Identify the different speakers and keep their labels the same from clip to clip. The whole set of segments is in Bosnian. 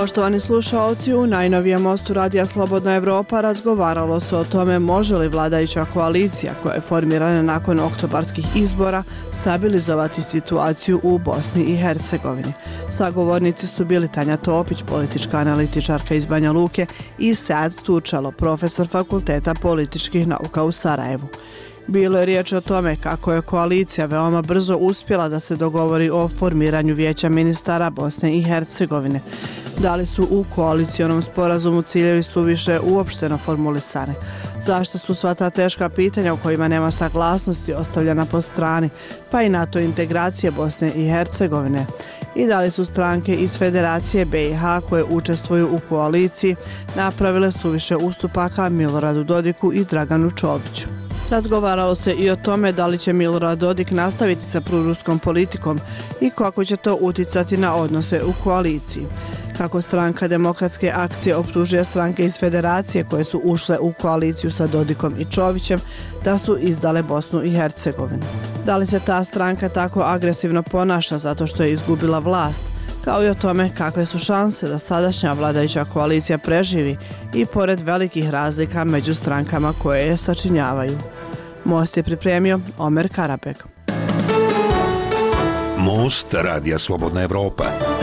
Speaker 1: Poštovani slušalci, u najnovijem mostu Radija Slobodna Evropa razgovaralo se o tome može li vladajuća koalicija koja je formirana nakon oktobarskih izbora stabilizovati situaciju u Bosni i Hercegovini. Sagovornici su bili Tanja Topić, politička analitičarka iz Banja Luke i Sad Tučalo, profesor Fakulteta političkih nauka u Sarajevu. Bilo je riječ o tome kako je koalicija veoma brzo uspjela da se dogovori o formiranju vijeća ministara Bosne i Hercegovine. Da li su u koalicijonom sporazumu ciljevi su više uopšteno formulisane? Zašto su sva ta teška pitanja u kojima nema saglasnosti ostavljena po strani, pa i NATO integracije Bosne i Hercegovine? I da li su stranke iz Federacije BiH koje učestvuju u koaliciji napravile su više ustupaka Miloradu Dodiku i Draganu Čoviću? Razgovaralo se i o tome da li će Milorad Dodik nastaviti sa pruruskom politikom i kako će to uticati na odnose u koaliciji. Kako stranka demokratske akcije optužuje stranke iz federacije koje su ušle u koaliciju sa Dodikom i Čovićem da su izdale Bosnu i Hercegovinu. Da li se ta stranka tako agresivno ponaša zato što je izgubila vlast, kao i o tome kakve su šanse da sadašnja vladajuća koalicija preživi i pored velikih razlika među strankama koje je sačinjavaju. Most je pripremio Omer Karapek.
Speaker 2: Most Radija Slobodna Evropa.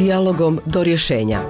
Speaker 3: Dialogom do rješenja.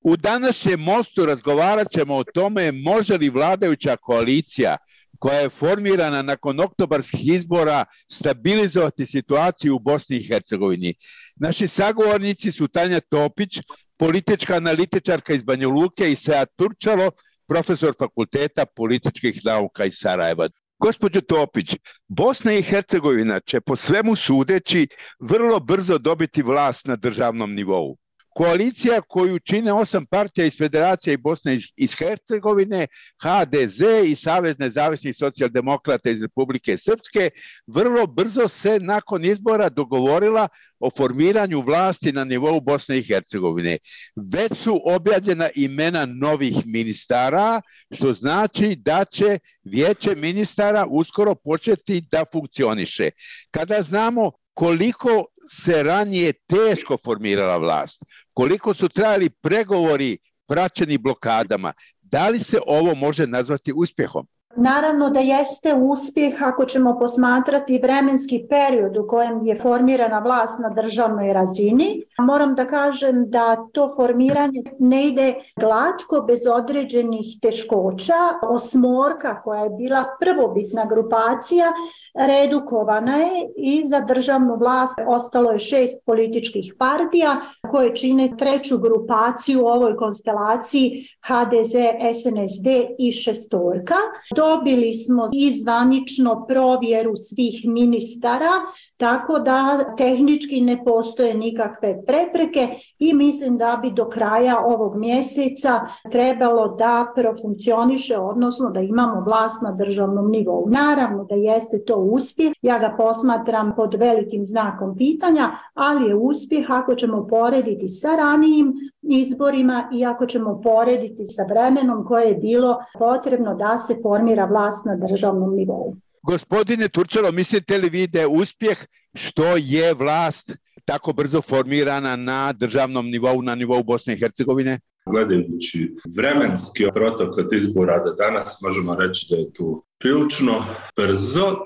Speaker 4: U današnjem mostu razgovarat ćemo o tome može li vladajuća koalicija koja je formirana nakon oktobarskih izbora stabilizovati situaciju u Bosni i Hercegovini. Naši sagovornici su Tanja Topić, politička analitičarka iz Banja Luke i Seat Turčalo, profesor fakulteta političkih nauka iz Sarajeva. Gospodju Topić, Bosna i Hercegovina će po svemu sudeći vrlo brzo dobiti vlast na državnom nivou koalicija koju čine osam partija iz Federacije i Bosne iz Hercegovine, HDZ i Savez nezavisnih socijaldemokrata iz Republike Srpske, vrlo brzo se nakon izbora dogovorila o formiranju vlasti na nivou Bosne i Hercegovine. Već su objavljena imena novih ministara, što znači da će vijeće ministara uskoro početi da funkcioniše. Kada znamo koliko se ranije teško formirala vlast, koliko su trajali pregovori praćeni blokadama, da li se ovo može nazvati uspjehom?
Speaker 5: Naravno da jeste uspjeh ako ćemo posmatrati vremenski period u kojem je formirana vlast na državnoj razini. Moram da kažem da to formiranje ne ide glatko bez određenih teškoća. Osmorka koja je bila prvobitna grupacija redukovana je i za državnu vlast ostalo je šest političkih partija koje čine treću grupaciju u ovoj konstelaciji HDZ, SNSD i šestorka. Dobili smo izvanično provjeru svih ministara, tako da tehnički ne postoje nikakve prepreke i mislim da bi do kraja ovog mjeseca trebalo da profunkcioniše, odnosno da imamo vlast na državnom nivou. Naravno da jeste to uspjeh, ja ga posmatram pod velikim znakom pitanja, ali je uspjeh ako ćemo porediti sa ranijim izborima i ako ćemo porediti sa vremenom koje je bilo potrebno da se formira vlast na državnom nivou.
Speaker 4: Gospodine Turčalo, mislite li vi da je uspjeh što je vlast tako brzo formirana na državnom nivou, na nivou Bosne i Hercegovine?
Speaker 6: Gledajući vremenski protok od izbora da danas možemo reći da je tu prilično brzo.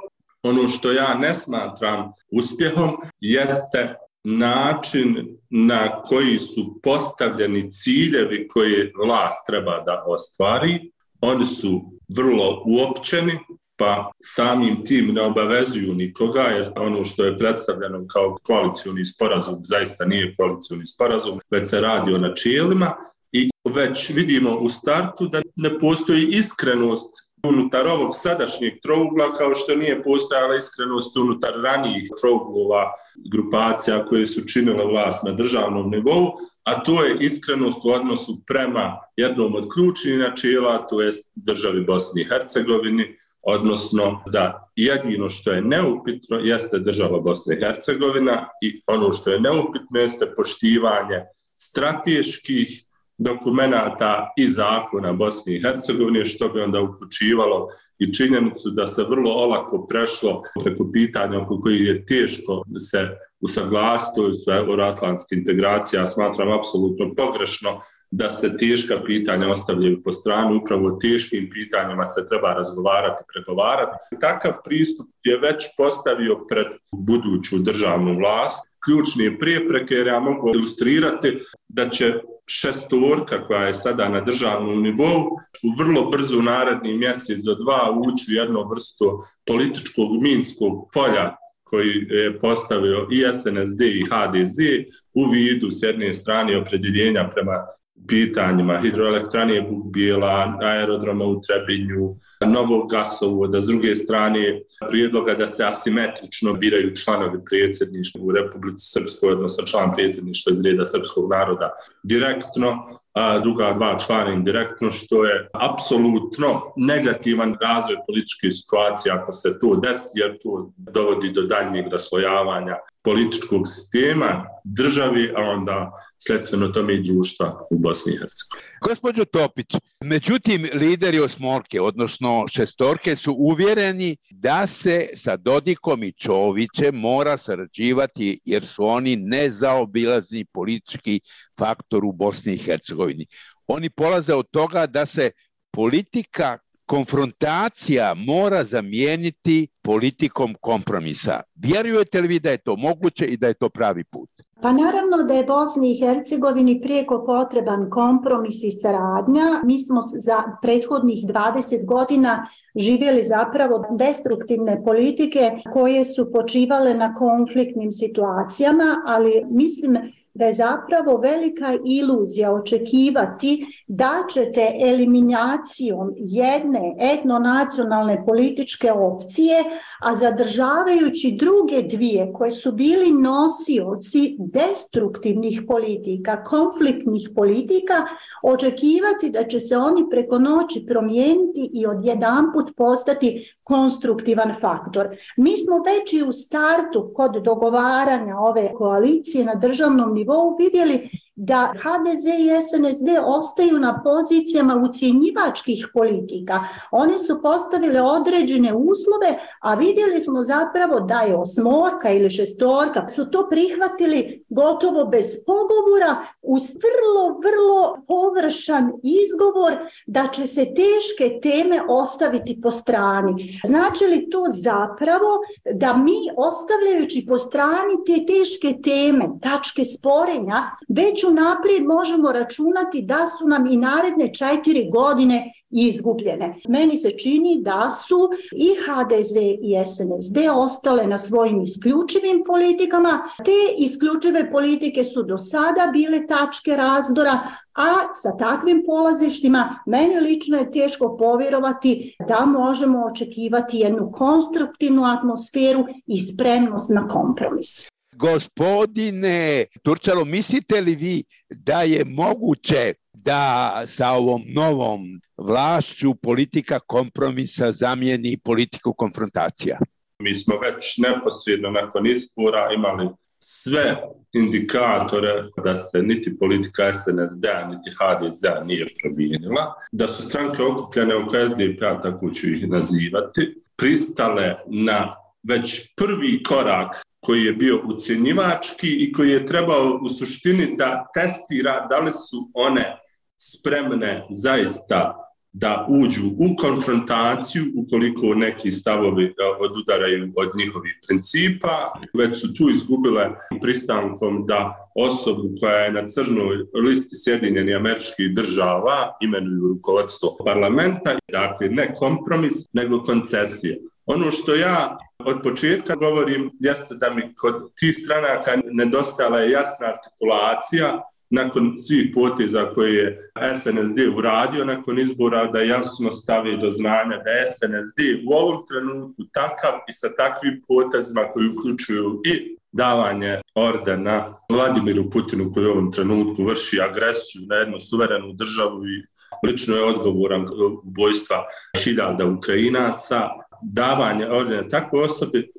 Speaker 6: Ono što ja ne smatram uspjehom jeste način na koji su postavljeni ciljevi koje vlast treba da ostvari. Oni su vrlo uopćeni, pa samim tim ne obavezuju nikoga, jer ono što je predstavljeno kao koalicijuni sporazum zaista nije koalicijuni sporazum, već se radi o načelima i već vidimo u startu da ne postoji iskrenost unutar ovog sadašnjeg trougla kao što nije postojala iskrenost unutar ranijih trouglova grupacija koje su činile vlast na državnom nivou, a to je iskrenost u odnosu prema jednom od ključnih načela, to je državi Bosni i Hercegovini, odnosno da jedino što je neupitno jeste država Bosne i Hercegovina i ono što je neupitno jeste poštivanje strateških dokumenta i zakona Bosne i Hercegovine, što bi onda uključivalo i činjenicu da se vrlo olako prešlo preko pitanja oko koji je teško se usaglasiti, to su euroatlantske integracije, ja smatram apsolutno pogrešno da se teška pitanja ostavljaju po stranu, upravo teškim pitanjima se treba razgovarati, pregovarati. Takav pristup je već postavio pred buduću državnu vlast. ključne prepreke, jer ja mogu ilustrirati da će šestorka koja je sada na državnom nivou u vrlo brzo u naredni mjesec do dva ući u jedno vrsto političkog minskog polja koji je postavio i SNSD i HDZ u vidu s jedne strane opredjeljenja prema pitanjima hidroelektrane Bukbijela, aerodroma u Trebinju, novog gasovoda, s druge strane prijedloga da se asimetrično biraju članovi predsjedništva u Republici Srpskoj, odnosno član predsjedništva iz reda srpskog naroda direktno, a druga dva člana indirektno, što je apsolutno negativan razvoj političke situacije ako se to desi, jer to dovodi do daljnjeg raslojavanja političkog sistema, državi, a onda sledstveno tome i društva u Bosni i Hercegovini.
Speaker 4: Gospodin Topić, međutim, lideri osmorke, odnosno šestorke, su uvjereni da se sa Dodikom i Čovićem mora sarađivati jer su oni nezaobilazni politički faktor u Bosni i Hercegovini. Oni polaze od toga da se politika konfrontacija mora zamijeniti politikom kompromisa. Vjerujete li vi da je to moguće i da je to pravi put?
Speaker 5: Pa naravno da je Bosni i Hercegovini prijeko potreban kompromis i saradnja. Mi smo za prethodnih 20 godina živjeli zapravo destruktivne politike koje su počivale na konfliktnim situacijama, ali mislim da je zapravo velika iluzija očekivati da ćete eliminacijom jedne etnonacionalne političke opcije, a zadržavajući druge dvije koje su bili nosioci destruktivnih politika, konfliktnih politika, očekivati da će se oni preko noći promijeniti i odjedanput postati konstruktivan faktor. Mi smo već i u startu kod dogovaranja ove koalicije na državnom nivou vidjeli da HDZ i SNSD ostaju na pozicijama ucijenjivačkih politika. Oni su postavili određene uslove, a vidjeli smo zapravo da je osmorka ili šestorka su to prihvatili gotovo bez pogovora uz vrlo, vrlo površan izgovor da će se teške teme ostaviti po strani. Znači li to zapravo da mi ostavljajući po strani te teške teme, tačke sporenja, već naprijed možemo računati da su nam i naredne četiri godine izgubljene. Meni se čini da su i HDZ i SNSD ostale na svojim isključivim politikama. Te isključive politike su do sada bile tačke razdora, a sa takvim polazištima meni lično je teško povjerovati da možemo očekivati jednu konstruktivnu atmosferu i spremnost na kompromis.
Speaker 4: Gospodine Turčalo, mislite li vi da je moguće da sa ovom novom vlašću politika kompromisa zamijeni politiku konfrontacija?
Speaker 6: Mi smo već neposredno nakon izbora imali sve indikatore da se niti politika SNSD, niti HDZ nije promijenila, da su stranke okupljene oko SDP-a, tako ću ih nazivati, pristale na već prvi korak koji je bio ucjenjivački i koji je trebao u suštini da testira da li su one spremne zaista da uđu u konfrontaciju ukoliko neki stavovi e, odudaraju od njihovih principa. Već su tu izgubile pristankom da osobu koja je na crnoj listi Sjedinjeni američkih država imenuju rukovodstvo parlamenta. Dakle, ne kompromis, nego koncesije. Ono što ja od početka govorim jeste da mi kod tih stranaka nedostala je jasna artikulacija nakon svih poteza koje je SNSD uradio nakon izbora da jasno stavi do znanja da je SNSD u ovom trenutku takav i sa takvim potezima koji uključuju i davanje ordena Vladimiru Putinu koji u ovom trenutku vrši agresiju na jednu suverenu državu i lično je odgovoran ubojstva hiljada Ukrajinaca, davanje ordena tako osobi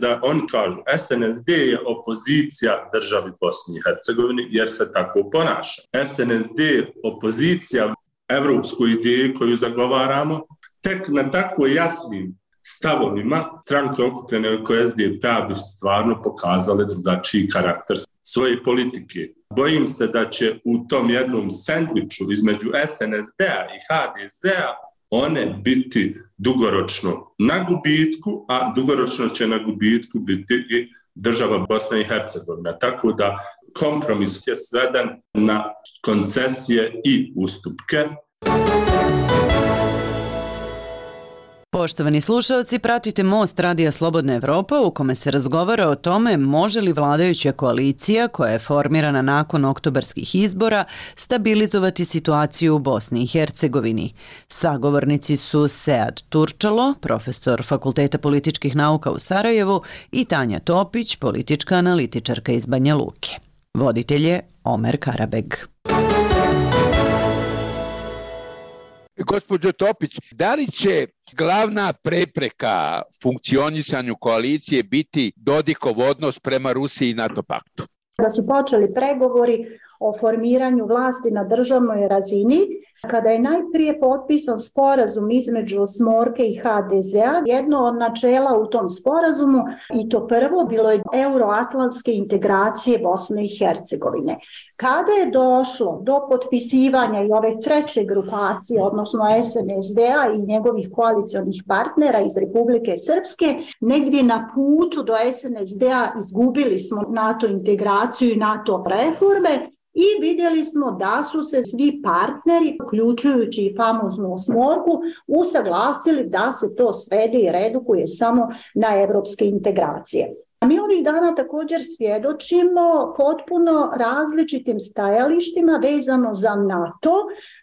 Speaker 6: da oni kažu SNSD je opozicija državi Bosni i Hercegovini jer se tako ponaša. SNSD je opozicija evropskoj ideji koju zagovaramo tek na tako jasnim stavovima stranke okupljene oko SDP bi stvarno pokazale drugačiji karakter svoje politike. Bojim se da će u tom jednom sandviču između SNSD-a i HDZ-a one biti dugoročno na gubitku, a dugoročno će na gubitku biti i država Bosna i Hercegovina. Tako da kompromis je sveden na koncesije i ustupke.
Speaker 7: Poštovani slušalci, pratite Most Radija Slobodna Evropa u kome se razgovara o tome može li vladajuća koalicija koja je formirana nakon oktobarskih izbora stabilizovati situaciju u Bosni i Hercegovini. Sagovornici su Sead Turčalo, profesor Fakulteta političkih nauka u Sarajevu i Tanja Topić, politička analitičarka iz Banja Luke. Voditelj je Omer Karabeg.
Speaker 4: Gospodin Topić, da li će glavna prepreka funkcionisanju koalicije biti Dodikov odnos prema Rusiji i NATO paktu?
Speaker 5: Da su počeli pregovori o formiranju vlasti na državnoj razini, kada je najprije potpisan sporazum između Smorke i HDZ-a, jedno od načela u tom sporazumu, i to prvo, bilo je euroatlantske integracije Bosne i Hercegovine. Kada je došlo do potpisivanja i ove treće grupacije, odnosno SNSD-a i njegovih koalicijonih partnera iz Republike Srpske, negdje na putu do SNSD-a izgubili smo NATO integraciju i NATO reforme, I vidjeli smo da su se svi partneri, uključujući i famoznu osmorku, usaglasili da se to svede i redukuje samo na evropske integracije. Mi ovih dana također svjedočimo potpuno različitim stajalištima vezano za NATO,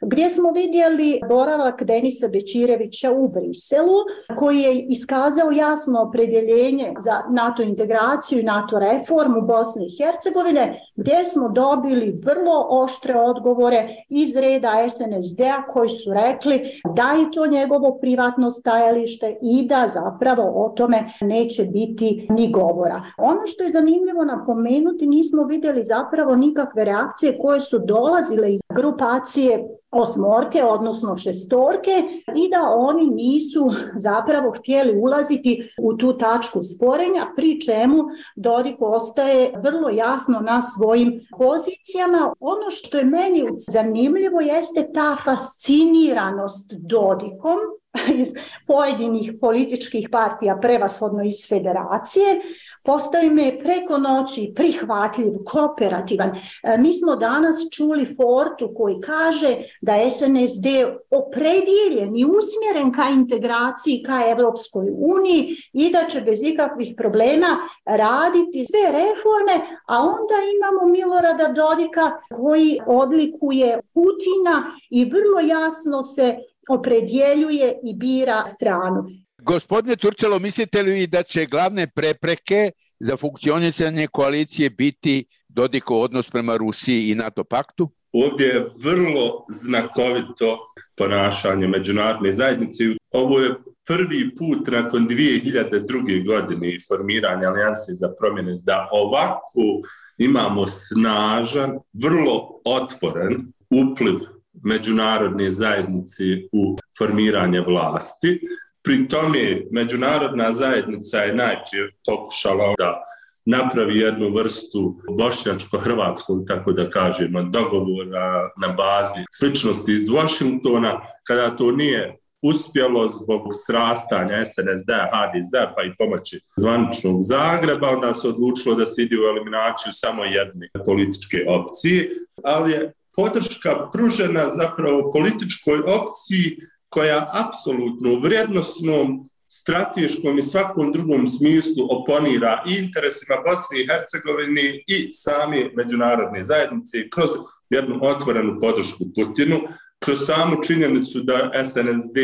Speaker 5: gdje smo vidjeli boravak Denisa Bečirevića u Briselu, koji je iskazao jasno opredjeljenje za NATO integraciju i NATO reformu Bosne i Hercegovine, gdje smo dobili vrlo oštre odgovore iz reda SNSD-a koji su rekli da je to njegovo privatno stajalište i da zapravo o tome neće biti ni govora izbora. Ono što je zanimljivo napomenuti, nismo vidjeli zapravo nikakve reakcije koje su dolazile iz grupacije osmorke, odnosno šestorke i da oni nisu zapravo htjeli ulaziti u tu tačku sporenja, pri čemu Dodik ostaje vrlo jasno na svojim pozicijama. Ono što je meni zanimljivo jeste ta fasciniranost Dodikom, iz pojedinih političkih partija, prevashodno iz federacije, postoji me preko noći prihvatljiv, kooperativan. E, mi smo danas čuli Fortu koji kaže da SNSD opredjeljen i usmjeren ka integraciji ka Evropskoj uniji i da će bez ikakvih problema raditi sve reforme, a onda imamo Milorada Dodika koji odlikuje Putina i vrlo jasno se opredjeljuje i bira stranu.
Speaker 4: Gospodine Turčelo, mislite li da će glavne prepreke za funkcionisanje koalicije biti Dodiko odnos prema Rusiji i NATO paktu?
Speaker 6: Ovdje je vrlo znakovito ponašanje međunarodne zajednice. Ovo je prvi put nakon 2002. godine formiranja alijanse za promjene da ovako imamo snažan, vrlo otvoren upliv međunarodne zajednice u formiranje vlasti. Pri tome međunarodna zajednica je najprije pokušala da napravi jednu vrstu bošnjačko-hrvatskog, tako da kažemo, dogovora na bazi sličnosti iz Washingtona, kada to nije uspjelo zbog srastanja SNSD, HDZ pa i pomoći zvaničnog Zagreba, onda se odlučilo da se ide u eliminaciju samo jedne političke opcije, ali je podrška pružena zapravo političkoj opciji koja apsolutno u vrijednostnom, strateškom i svakom drugom smislu oponira i interesima Bosne i Hercegovine i same međunarodne zajednice kroz jednu otvorenu podršku Putinu, kroz samu činjenicu da SNSD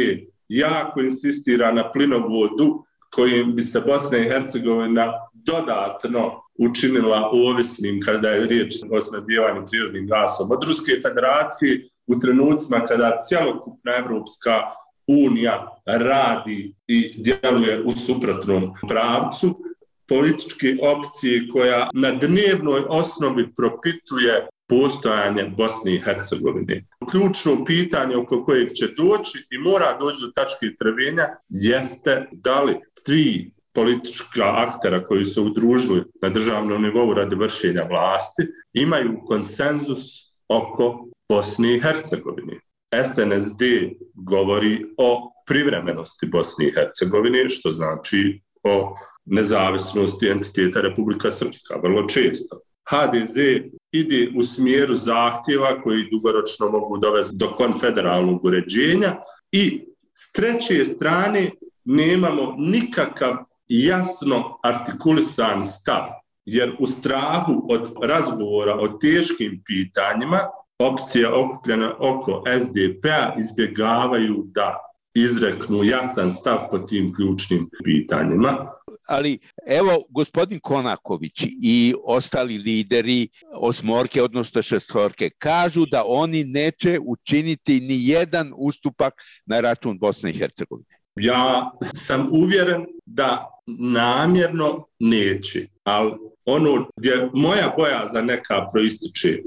Speaker 6: jako insistira na plinovodu kojim bi se Bosna i Hercegovina dodatno učinila ovisnim kada je riječ o snadjevanju prirodnim gasom od Ruske federacije u trenucima kada cijelokupna evropska unija radi i djeluje u suprotnom pravcu, političke opcije koja na dnevnoj osnovi propituje postojanje Bosne i Hercegovine. Ključno pitanje oko kojeg će doći i mora doći do tačke trvenja jeste da li tri politička aktera koji su udružili na državnom nivou radi vršenja vlasti imaju konsenzus oko Bosne i Hercegovine. SNSD govori o privremenosti Bosne i Hercegovine, što znači o nezavisnosti entiteta Republika Srpska, vrlo često. HDZ ide u smjeru zahtjeva koji dugoročno mogu dovesti do konfederalnog uređenja i s treće strane nemamo nikakav jasno artikulisan stav, jer u strahu od razgovora o teškim pitanjima opcija okupljena oko SDP-a izbjegavaju da izreknu jasan stav po tim ključnim pitanjima.
Speaker 4: Ali evo, gospodin Konaković i ostali lideri osmorke, odnosno šestorke, kažu da oni neće učiniti ni jedan ustupak na račun Bosne i Hercegovine.
Speaker 6: Ja sam uvjeren da namjerno neće, ali ono gdje moja bojaza neka proističe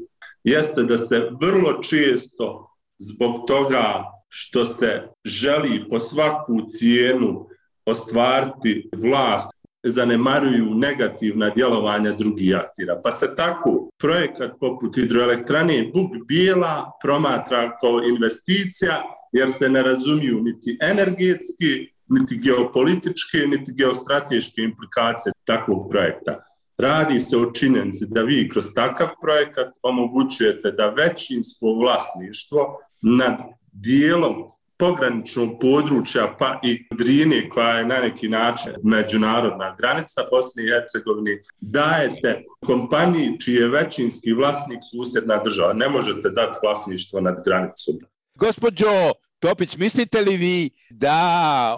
Speaker 6: jeste da se vrlo često zbog toga što se želi po svaku cijenu ostvariti vlast, zanemaruju negativna djelovanja drugih aktira. Pa se tako projekat poput hidroelektrane Bug Bijela promatra kao investicija jer se ne razumiju niti energetski, niti geopolitičke, niti geostrateške implikacije takvog projekta. Radi se o činjenci da vi kroz takav projekat omogućujete da većinsko vlasništvo nad dijelom pograničnog područja pa i Drine koja je na neki način međunarodna granica Bosne i Hercegovine dajete kompaniji čiji je većinski vlasnik susjedna država. Ne možete dati vlasništvo nad granicom.
Speaker 4: Gospodjo Topić, mislite li vi da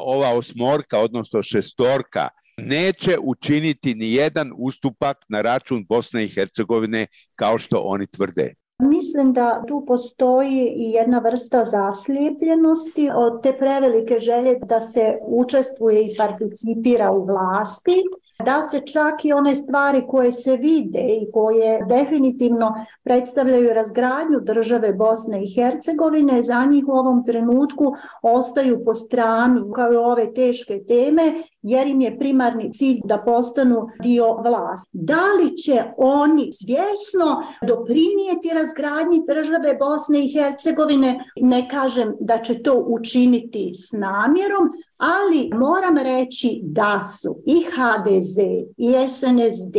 Speaker 4: ova osmorka, odnosno šestorka, neće učiniti ni jedan ustupak na račun Bosne i Hercegovine kao što oni tvrde?
Speaker 5: Mislim da tu postoji i jedna vrsta zaslijepljenosti od te prevelike želje da se učestvuje i participira u vlasti, da se čak i one stvari koje se vide i koje definitivno predstavljaju razgradnju države Bosne i Hercegovine, za njih u ovom trenutku ostaju po strani kao i ove teške teme, jer im je primarni cilj da postanu dio vlasti. Da li će oni svjesno doprinijeti razgradnji države Bosne i Hercegovine? Ne kažem da će to učiniti s namjerom, ali moram reći da su i HDZ i SNSD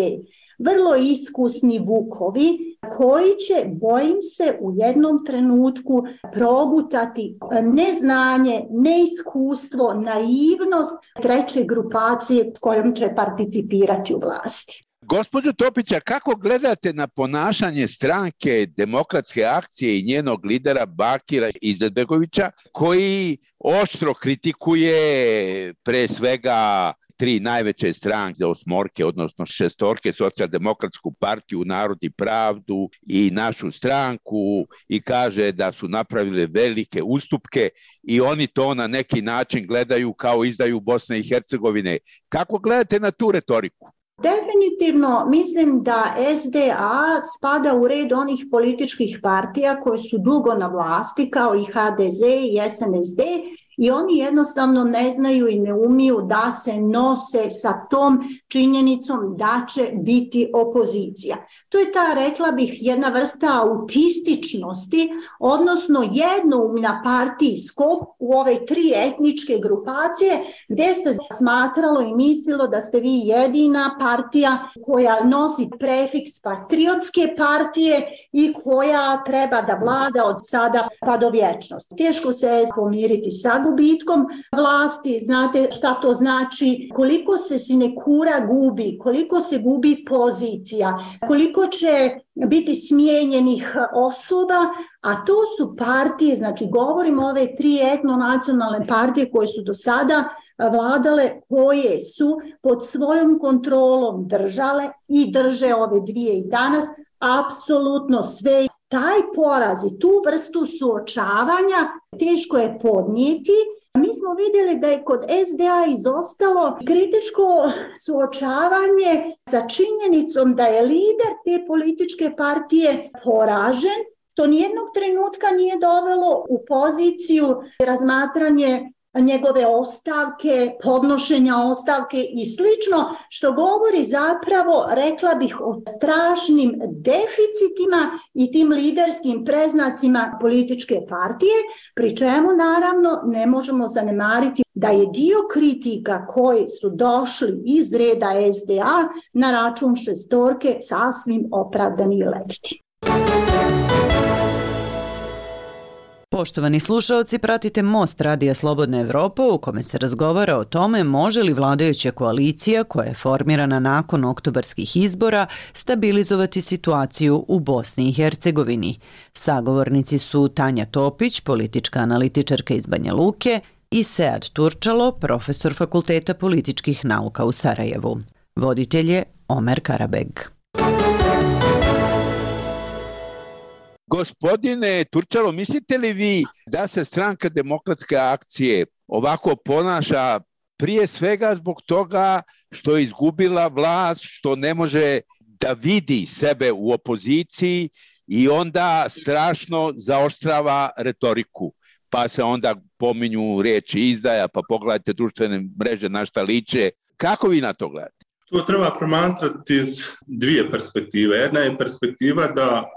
Speaker 5: vrlo iskusni vukovi koji će, bojim se, u jednom trenutku progutati e, neznanje, neiskustvo, naivnost treće grupacije s kojom će participirati u vlasti.
Speaker 4: Gospodju Topića, kako gledate na ponašanje stranke demokratske akcije i njenog lidera Bakira Izetbegovića, koji oštro kritikuje pre svega tri najveće stranke za osmorke, odnosno šestorke, socijaldemokratsku partiju, narod i pravdu i našu stranku i kaže da su napravile velike ustupke i oni to na neki način gledaju kao izdaju Bosne i Hercegovine. Kako gledate na tu retoriku?
Speaker 5: Definitivno mislim da SDA spada u red onih političkih partija koje su dugo na vlasti kao i HDZ i SNSD i oni jednostavno ne znaju i ne umiju da se nose sa tom činjenicom da će biti opozicija. To je ta, rekla bih, jedna vrsta autističnosti, odnosno jednoumna partijskog u ove tri etničke grupacije gdje ste smatralo i mislilo da ste vi jedina partija partija koja nosi prefiks patriotske partije i koja treba da vlada od sada pa do vječnosti. Teško se je pomiriti sa gubitkom vlasti, znate šta to znači, koliko se sinekura gubi, koliko se gubi pozicija, koliko će biti smijenjenih osoba, a to su partije, znači govorimo o ove tri etno-nacionalne partije koje su do sada vladale, koje su pod svojom kontrolom držale i drže ove dvije i danas, apsolutno sve taj poraz i tu vrstu suočavanja teško je podnijeti. Mi smo vidjeli da je kod SDA izostalo kritičko suočavanje sa činjenicom da je lider te političke partije poražen. To nijednog trenutka nije dovelo u poziciju razmatranje njegove ostavke, podnošenja ostavke i slično, što govori zapravo, rekla bih, o strašnim deficitima i tim liderskim preznacima političke partije, pri čemu naravno ne možemo zanemariti da je dio kritika koji su došli iz reda SDA na račun šestorke sasvim opravdani i legitim.
Speaker 7: Poštovani slušalci, pratite Most Radija Slobodna Evropa u kome se razgovara o tome može li vladajuća koalicija koja je formirana nakon oktobarskih izbora stabilizovati situaciju u Bosni i Hercegovini. Sagovornici su Tanja Topić, politička analitičarka iz Banja Luke i Sead Turčalo, profesor Fakulteta političkih nauka u Sarajevu. Voditelj je Omer Karabeg.
Speaker 4: Gospodine Turčalo, mislite li vi da se stranka demokratske akcije ovako ponaša prije svega zbog toga što je izgubila vlast, što ne može da vidi sebe u opoziciji i onda strašno zaoštrava retoriku. Pa se onda pominju riječi izdaja, pa pogledajte društvene mreže na šta liče. Kako vi na to gledate?
Speaker 6: To treba promatrati iz dvije perspektive. Jedna je perspektiva da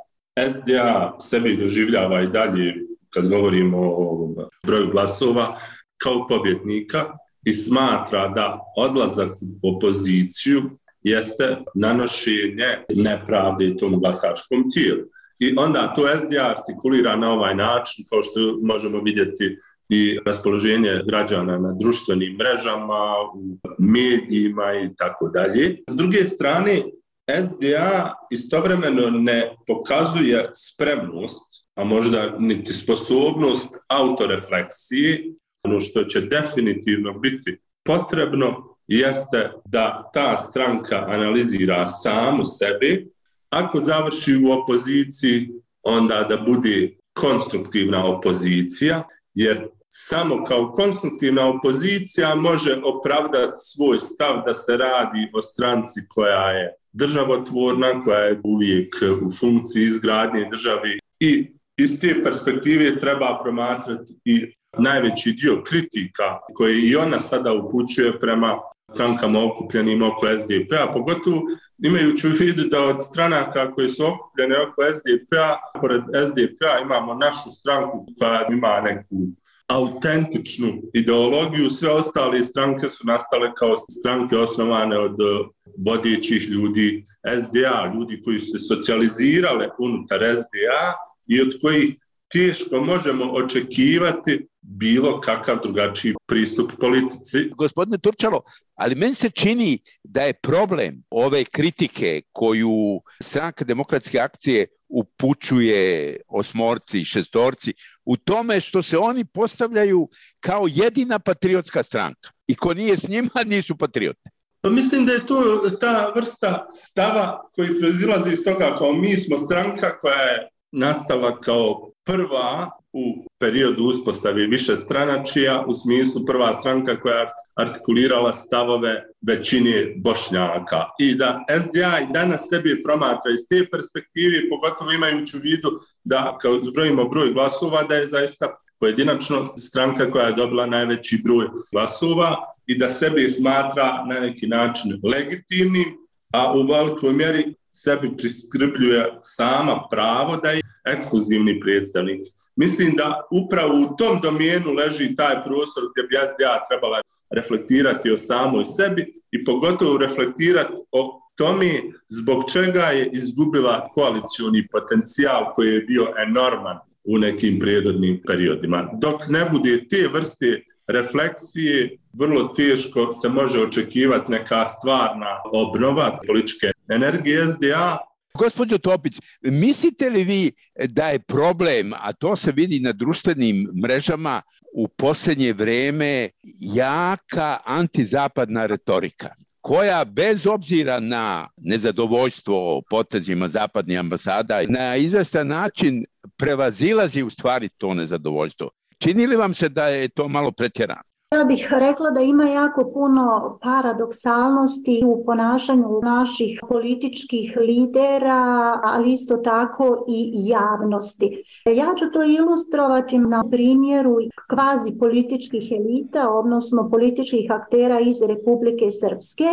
Speaker 6: SDA sebi doživljava i dalje, kad govorimo o broju glasova, kao pobjednika i smatra da odlazak u opoziciju jeste nanošenje nepravde tom glasačkom tijelu. I onda to SDA artikulira na ovaj način, kao što možemo vidjeti i raspoloženje građana na društvenim mrežama, u medijima i tako dalje. S druge strane, SDA istovremeno ne pokazuje spremnost, a možda niti sposobnost autorefleksije, ono što će definitivno biti potrebno jeste da ta stranka analizira samu sebi, ako završi u opoziciji, onda da bude konstruktivna opozicija, jer samo kao konstruktivna opozicija može opravdati svoj stav da se radi o stranci koja je državotvorna, koja je uvijek u funkciji izgradnje države i iz te perspektive treba promatrati i najveći dio kritika koje i ona sada upućuje prema strankama okupljenim oko SDP-a, pogotovo imajući u vidu da od stranaka koje su okupljene oko SDP-a, pored SDP-a imamo našu stranku koja ima neku autentičnu ideologiju, sve ostale stranke su nastale kao stranke osnovane od eh, vodećih ljudi SDA, ljudi koji su se socijalizirale unutar SDA i od kojih teško možemo očekivati bilo kakav drugačiji pristup politici.
Speaker 4: Gospodine Turčalo, ali meni se čini da je problem ove kritike koju stranka demokratske akcije upućuje osmorci i šestorci u tome što se oni postavljaju kao jedina patriotska stranka i ko nije s njima nisu patriote.
Speaker 6: Pa mislim da je to ta vrsta stava koji proizilazi iz toga kao mi smo stranka koja je nastala kao prva u periodu uspostavi više stranačija, u smislu prva stranka koja je artikulirala stavove većine bošnjaka. I da SDA i danas sebi promatra iz te perspektive, pogotovo imajući u vidu da kao zbrojimo broj glasova, da je zaista pojedinačno stranka koja je dobila najveći broj glasova i da sebi smatra na neki način legitimnim, a u velikoj mjeri sebi priskrbljuje sama pravo da je ekskluzivni predstavnik Mislim da upravo u tom domenu leži taj prostor gdje bi SDA trebala reflektirati o samoj sebi i pogotovo reflektirati o tome zbog čega je izgubila koalicioni potencijal koji je bio enorman u nekim prijedodnim periodima. Dok ne bude te vrste refleksije, vrlo teško se može očekivati neka stvarna obnova političke energije SDA,
Speaker 4: Gospodin Topić, mislite li vi da je problem, a to se vidi na društvenim mrežama u posljednje vreme, jaka antizapadna retorika? koja bez obzira na nezadovoljstvo potezima zapadnih ambasada na izvestan način prevazilazi u stvari to nezadovoljstvo. Čini li vam se da je to malo pretjerano?
Speaker 5: Ja bih rekla da ima jako puno paradoksalnosti u ponašanju naših političkih lidera, ali isto tako i javnosti. Ja ću to ilustrovati na primjeru kvazi političkih elita, odnosno političkih aktera iz Republike Srpske,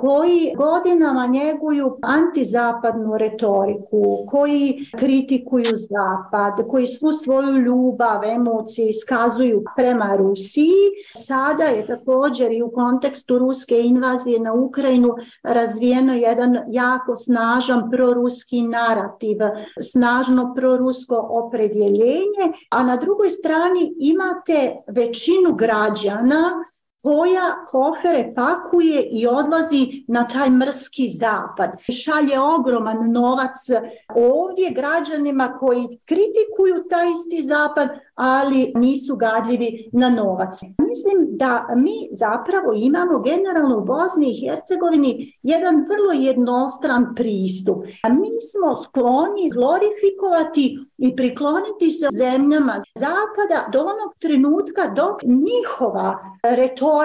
Speaker 5: koji godinama njeguju antizapadnu retoriku, koji kritikuju Zapad, koji svu svoju ljubav, emocije iskazuju prema Rusiji, sada je također i u kontekstu ruske invazije na Ukrajinu razvijeno jedan jako snažan proruski narativ, snažno prorusko opredjeljenje, a na drugoj strani imate većinu građana koja kofere pakuje i odlazi na taj mrski zapad. Šalje ogroman novac ovdje građanima koji kritikuju taj isti zapad, ali nisu gadljivi na novac. Mislim da mi zapravo imamo generalno u Bosni i Hercegovini jedan vrlo jednostran pristup. Mi smo skloni glorifikovati i prikloniti se zemljama zapada do onog trenutka dok njihova retorika,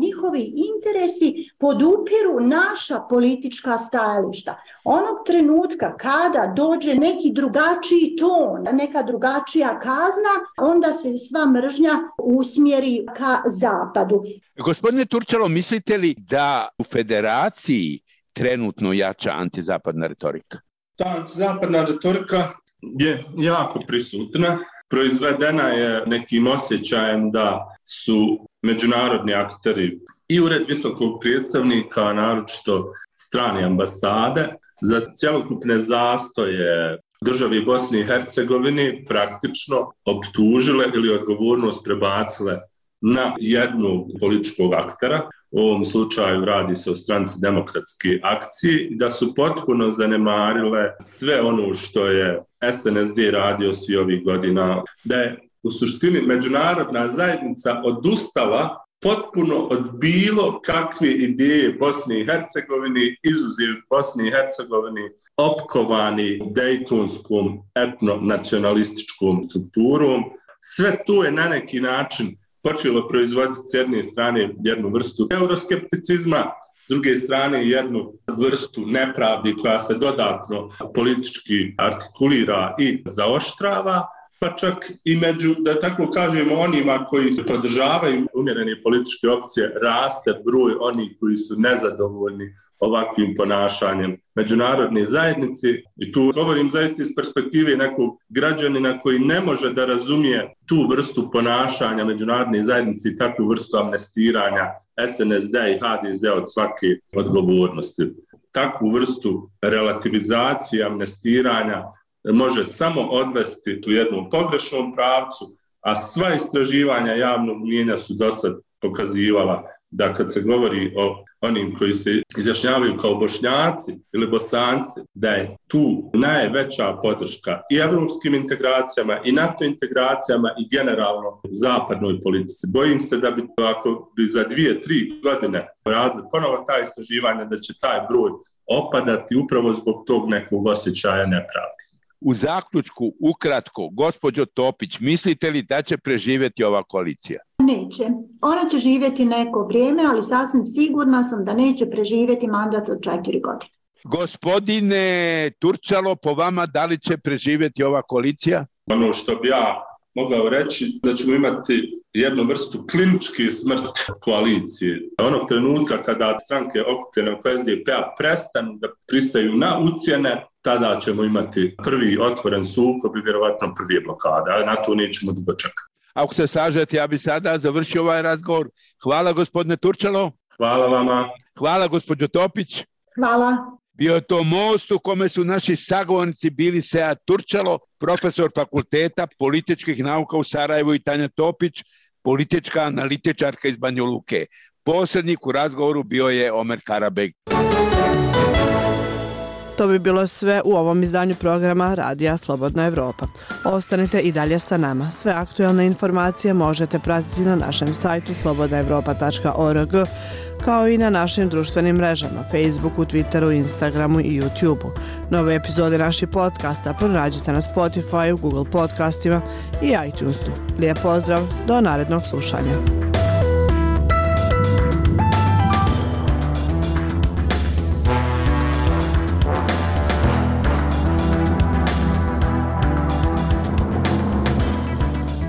Speaker 5: njihovi interesi podupiru naša politička stajališta. Onog trenutka kada dođe neki drugačiji ton, neka drugačija kazna, onda se sva mržnja usmjeri ka zapadu.
Speaker 4: Gospodine Turčalo, mislite li da u federaciji trenutno jača antizapadna retorika?
Speaker 6: Ta antizapadna retorika je jako prisutna. Proizvedena je nekim osjećajem da su međunarodni akteri i ured visokog predstavnika, naročito strane ambasade, za cjelokupne zastoje državi Bosni i Hercegovini praktično optužile ili odgovornost prebacile na jednu političkog aktera, u ovom slučaju radi se o stranci demokratske akcije, da su potpuno zanemarile sve ono što je SNSD radio svi ovih godina, da je u suštini međunarodna zajednica odustala potpuno od bilo kakve ideje Bosne i Hercegovine, izuziv Bosne i Hercegovine, opkovani dejtonskom etnonacionalističkom strukturom. Sve to je na neki način počelo proizvoditi s jedne strane jednu vrstu euroskepticizma, s druge strane jednu vrstu nepravdi koja se dodatno politički artikulira i zaoštrava, pa čak i među, da tako kažemo, onima koji se podržavaju umjerene političke opcije, raste broj onih koji su nezadovoljni ovakvim ponašanjem međunarodne zajednice. I tu govorim zaista iz perspektive nekog građanina koji ne može da razumije tu vrstu ponašanja međunarodne zajednice i takvu vrstu amnestiranja SNSD i HDZ od svake odgovornosti. Takvu vrstu relativizacije, amnestiranja može samo odvesti u jednom pogrešnom pravcu, a sva istraživanja javnog mnjenja su do sad pokazivala da kad se govori o onim koji se izjašnjavaju kao bošnjaci ili bosanci, da je tu najveća podrška i evropskim integracijama i NATO integracijama i generalno zapadnoj politici. Bojim se da bi ako bi za dvije, tri godine radili ponovo ta istraživanja, da će taj broj opadati upravo zbog tog nekog osjećaja nepravde.
Speaker 4: U zaključku, ukratko, gospođo Topić, mislite li da će preživjeti ova koalicija?
Speaker 5: Neće. Ona će živjeti neko vrijeme, ali sasvim sigurna sam da neće preživjeti mandat od četiri godine.
Speaker 4: Gospodine Turčalo, po vama, da li će preživjeti ova koalicija?
Speaker 6: Ono što bi ja mogao reći, da ćemo imati jednu vrstu kliničke smrt koalicije. Onog trenutka kada stranke okupljene oko SDP-a prestanu da pristaju na ucijene, tada ćemo imati prvi otvoren sukob i vjerovatno prvi blokada, na to nećemo dugo čekati.
Speaker 4: Ako se sažete, ja bi sada završio ovaj razgovor. Hvala gospodine Turčalo.
Speaker 6: Hvala vama.
Speaker 4: Hvala gospođo Topić.
Speaker 5: Hvala.
Speaker 4: Bio je to most u kome su naši sagovornici bili Seja Turčalo, profesor fakulteta političkih nauka u Sarajevu i Tanja Topić, politička analitičarka iz Banja Luke. Posrednik u razgovoru bio je Omer Karabeg.
Speaker 1: To bi bilo sve u ovom izdanju programa Radija Slobodna Evropa. Ostanite i dalje sa nama. Sve aktualne informacije možete pratiti na našem sajtu slobodnaevropa.org kao i na našim društvenim mrežama Facebooku, Twitteru, Instagramu i YouTubeu. Nove epizode naših podcasta pronađite na Spotify, Google podcastima i iTunesu. Lijep pozdrav, do narednog slušanja.